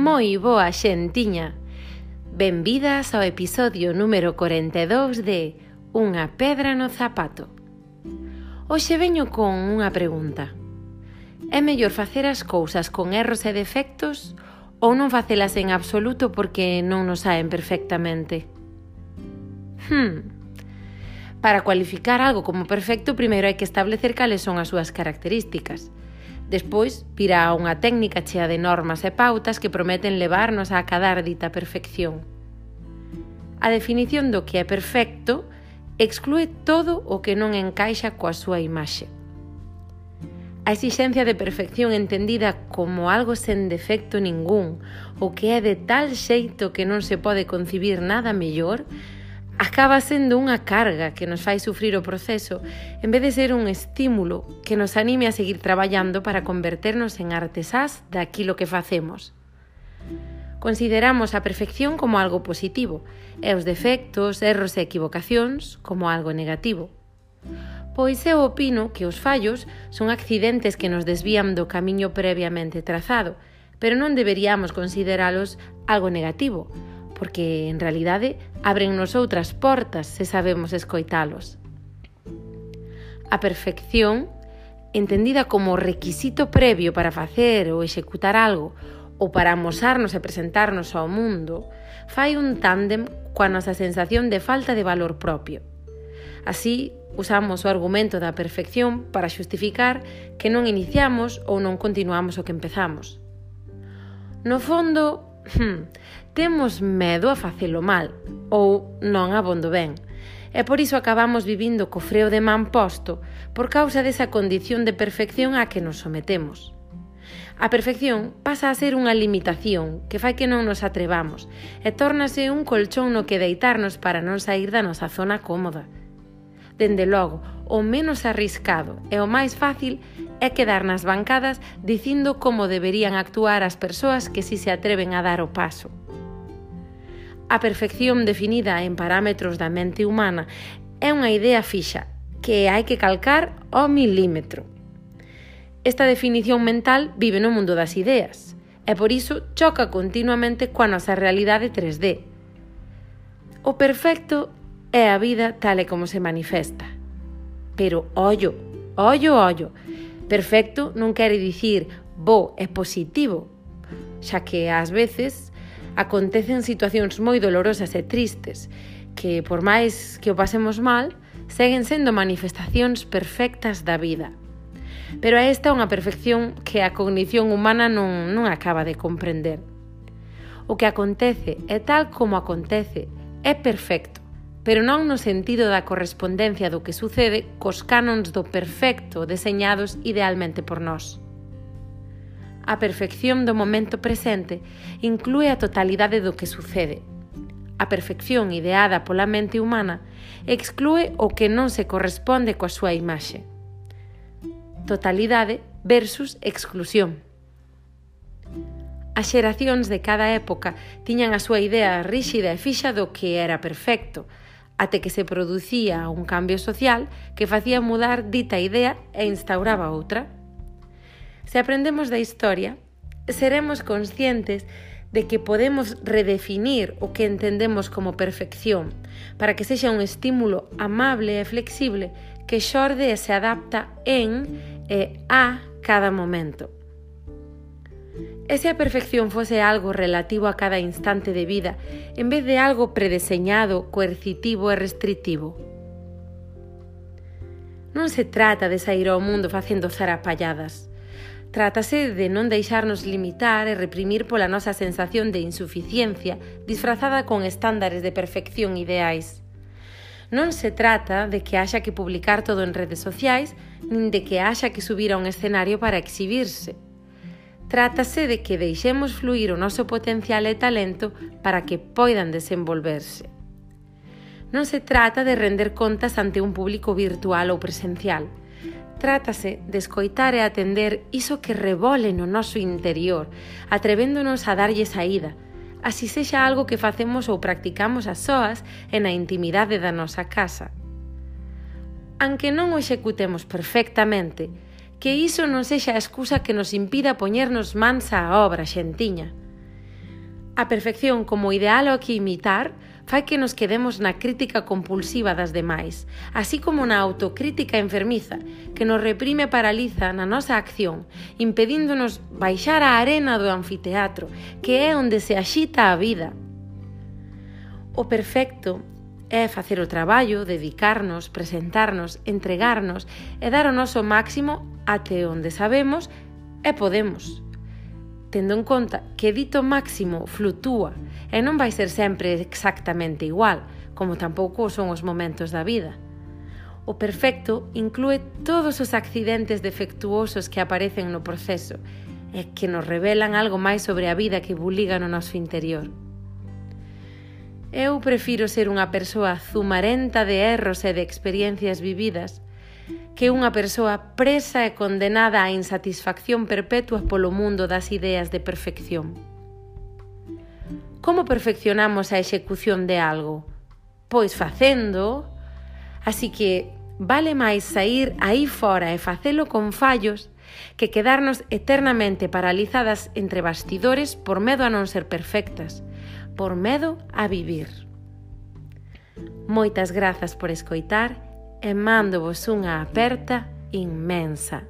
moi boa xentiña. Benvidas ao episodio número 42 de Unha pedra no zapato. Hoxe veño con unha pregunta. É mellor facer as cousas con erros e defectos ou non facelas en absoluto porque non nos saen perfectamente? Hmm. Para cualificar algo como perfecto, primeiro hai que establecer cales son as súas características. Despois, virá unha técnica chea de normas e pautas que prometen levarnos a acadar dita perfección. A definición do que é perfecto exclúe todo o que non encaixa coa súa imaxe. A exixencia de perfección entendida como algo sen defecto ningún, o que é de tal xeito que non se pode concibir nada mellor, acaba sendo unha carga que nos fai sufrir o proceso en vez de ser un estímulo que nos anime a seguir traballando para converternos en artesás daquilo que facemos. Consideramos a perfección como algo positivo e os defectos, erros e equivocacións como algo negativo. Pois eu opino que os fallos son accidentes que nos desvían do camiño previamente trazado, pero non deberíamos consideralos algo negativo, porque en realidade abrennos outras portas se sabemos escoitalos. A perfección, entendida como requisito previo para facer ou executar algo ou para amosarnos e presentarnos ao mundo, fai un tándem coa nosa sensación de falta de valor propio. Así, usamos o argumento da perfección para xustificar que non iniciamos ou non continuamos o que empezamos. No fondo, hmm, temos medo a facelo mal ou non abondo ben. E por iso acabamos vivindo co freo de man posto por causa desa condición de perfección a que nos sometemos. A perfección pasa a ser unha limitación que fai que non nos atrevamos e tórnase un colchón no que deitarnos para non sair da nosa zona cómoda dende logo, o menos arriscado e o máis fácil é quedar nas bancadas dicindo como deberían actuar as persoas que si se atreven a dar o paso. A perfección definida en parámetros da mente humana é unha idea fixa que hai que calcar ao milímetro. Esta definición mental vive no mundo das ideas e por iso choca continuamente coa nosa realidade 3D. O perfecto é a vida tal e como se manifesta. Pero ollo, ollo, ollo. Perfecto non quere dicir bo e positivo, xa que ás veces acontecen situacións moi dolorosas e tristes que, por máis que o pasemos mal, seguen sendo manifestacións perfectas da vida. Pero a esta é unha perfección que a cognición humana non, non acaba de comprender. O que acontece é tal como acontece, é perfecto pero non no sentido da correspondencia do que sucede cos cánons do perfecto deseñados idealmente por nós. A perfección do momento presente inclúe a totalidade do que sucede. A perfección ideada pola mente humana exclúe o que non se corresponde coa súa imaxe. Totalidade versus exclusión. As xeracións de cada época tiñan a súa idea ríxida e fixa do que era perfecto – até que se producía un cambio social que facía mudar dita idea e instauraba outra. Se aprendemos da historia, seremos conscientes de que podemos redefinir o que entendemos como perfección para que sexa un estímulo amable e flexible que xorde e se adapta en e a cada momento. E se a perfección fose algo relativo a cada instante de vida, en vez de algo predeseñado, coercitivo e restritivo? Non se trata de sair ao mundo facendo zarapalladas. Trátase de non deixarnos limitar e reprimir pola nosa sensación de insuficiencia disfrazada con estándares de perfección ideais. Non se trata de que haxa que publicar todo en redes sociais, nin de que haxa que subir a un escenario para exhibirse. Trátase de que deixemos fluir o noso potencial e talento para que poidan desenvolverse. Non se trata de render contas ante un público virtual ou presencial. Trátase de escoitar e atender iso que rebole no noso interior, atrevéndonos a darlle saída, así sexa algo que facemos ou practicamos as soas e na intimidade da nosa casa. Anque non o executemos perfectamente, que iso non sexa a excusa que nos impida poñernos mansa a obra, xentiña. A perfección como ideal ao que imitar fai que nos quedemos na crítica compulsiva das demais, así como na autocrítica enfermiza, que nos reprime e paraliza na nosa acción, impedíndonos baixar a arena do anfiteatro, que é onde se axita a vida. O perfecto é facer o traballo, dedicarnos, presentarnos, entregarnos e dar o noso máximo até onde sabemos e podemos. Tendo en conta que dito máximo flutúa e non vai ser sempre exactamente igual, como tampouco son os momentos da vida. O perfecto inclúe todos os accidentes defectuosos que aparecen no proceso e que nos revelan algo máis sobre a vida que buliga no noso interior. Eu prefiro ser unha persoa zumarenta de erros e de experiencias vividas que unha persoa presa e condenada á insatisfacción perpetua polo mundo das ideas de perfección. Como perfeccionamos a execución de algo? Pois facendo. Así que vale máis sair aí fora e facelo con fallos que quedarnos eternamente paralizadas entre bastidores por medo a non ser perfectas, por medo a vivir. Moitas grazas por escoitar e mándovos unha aperta inmensa.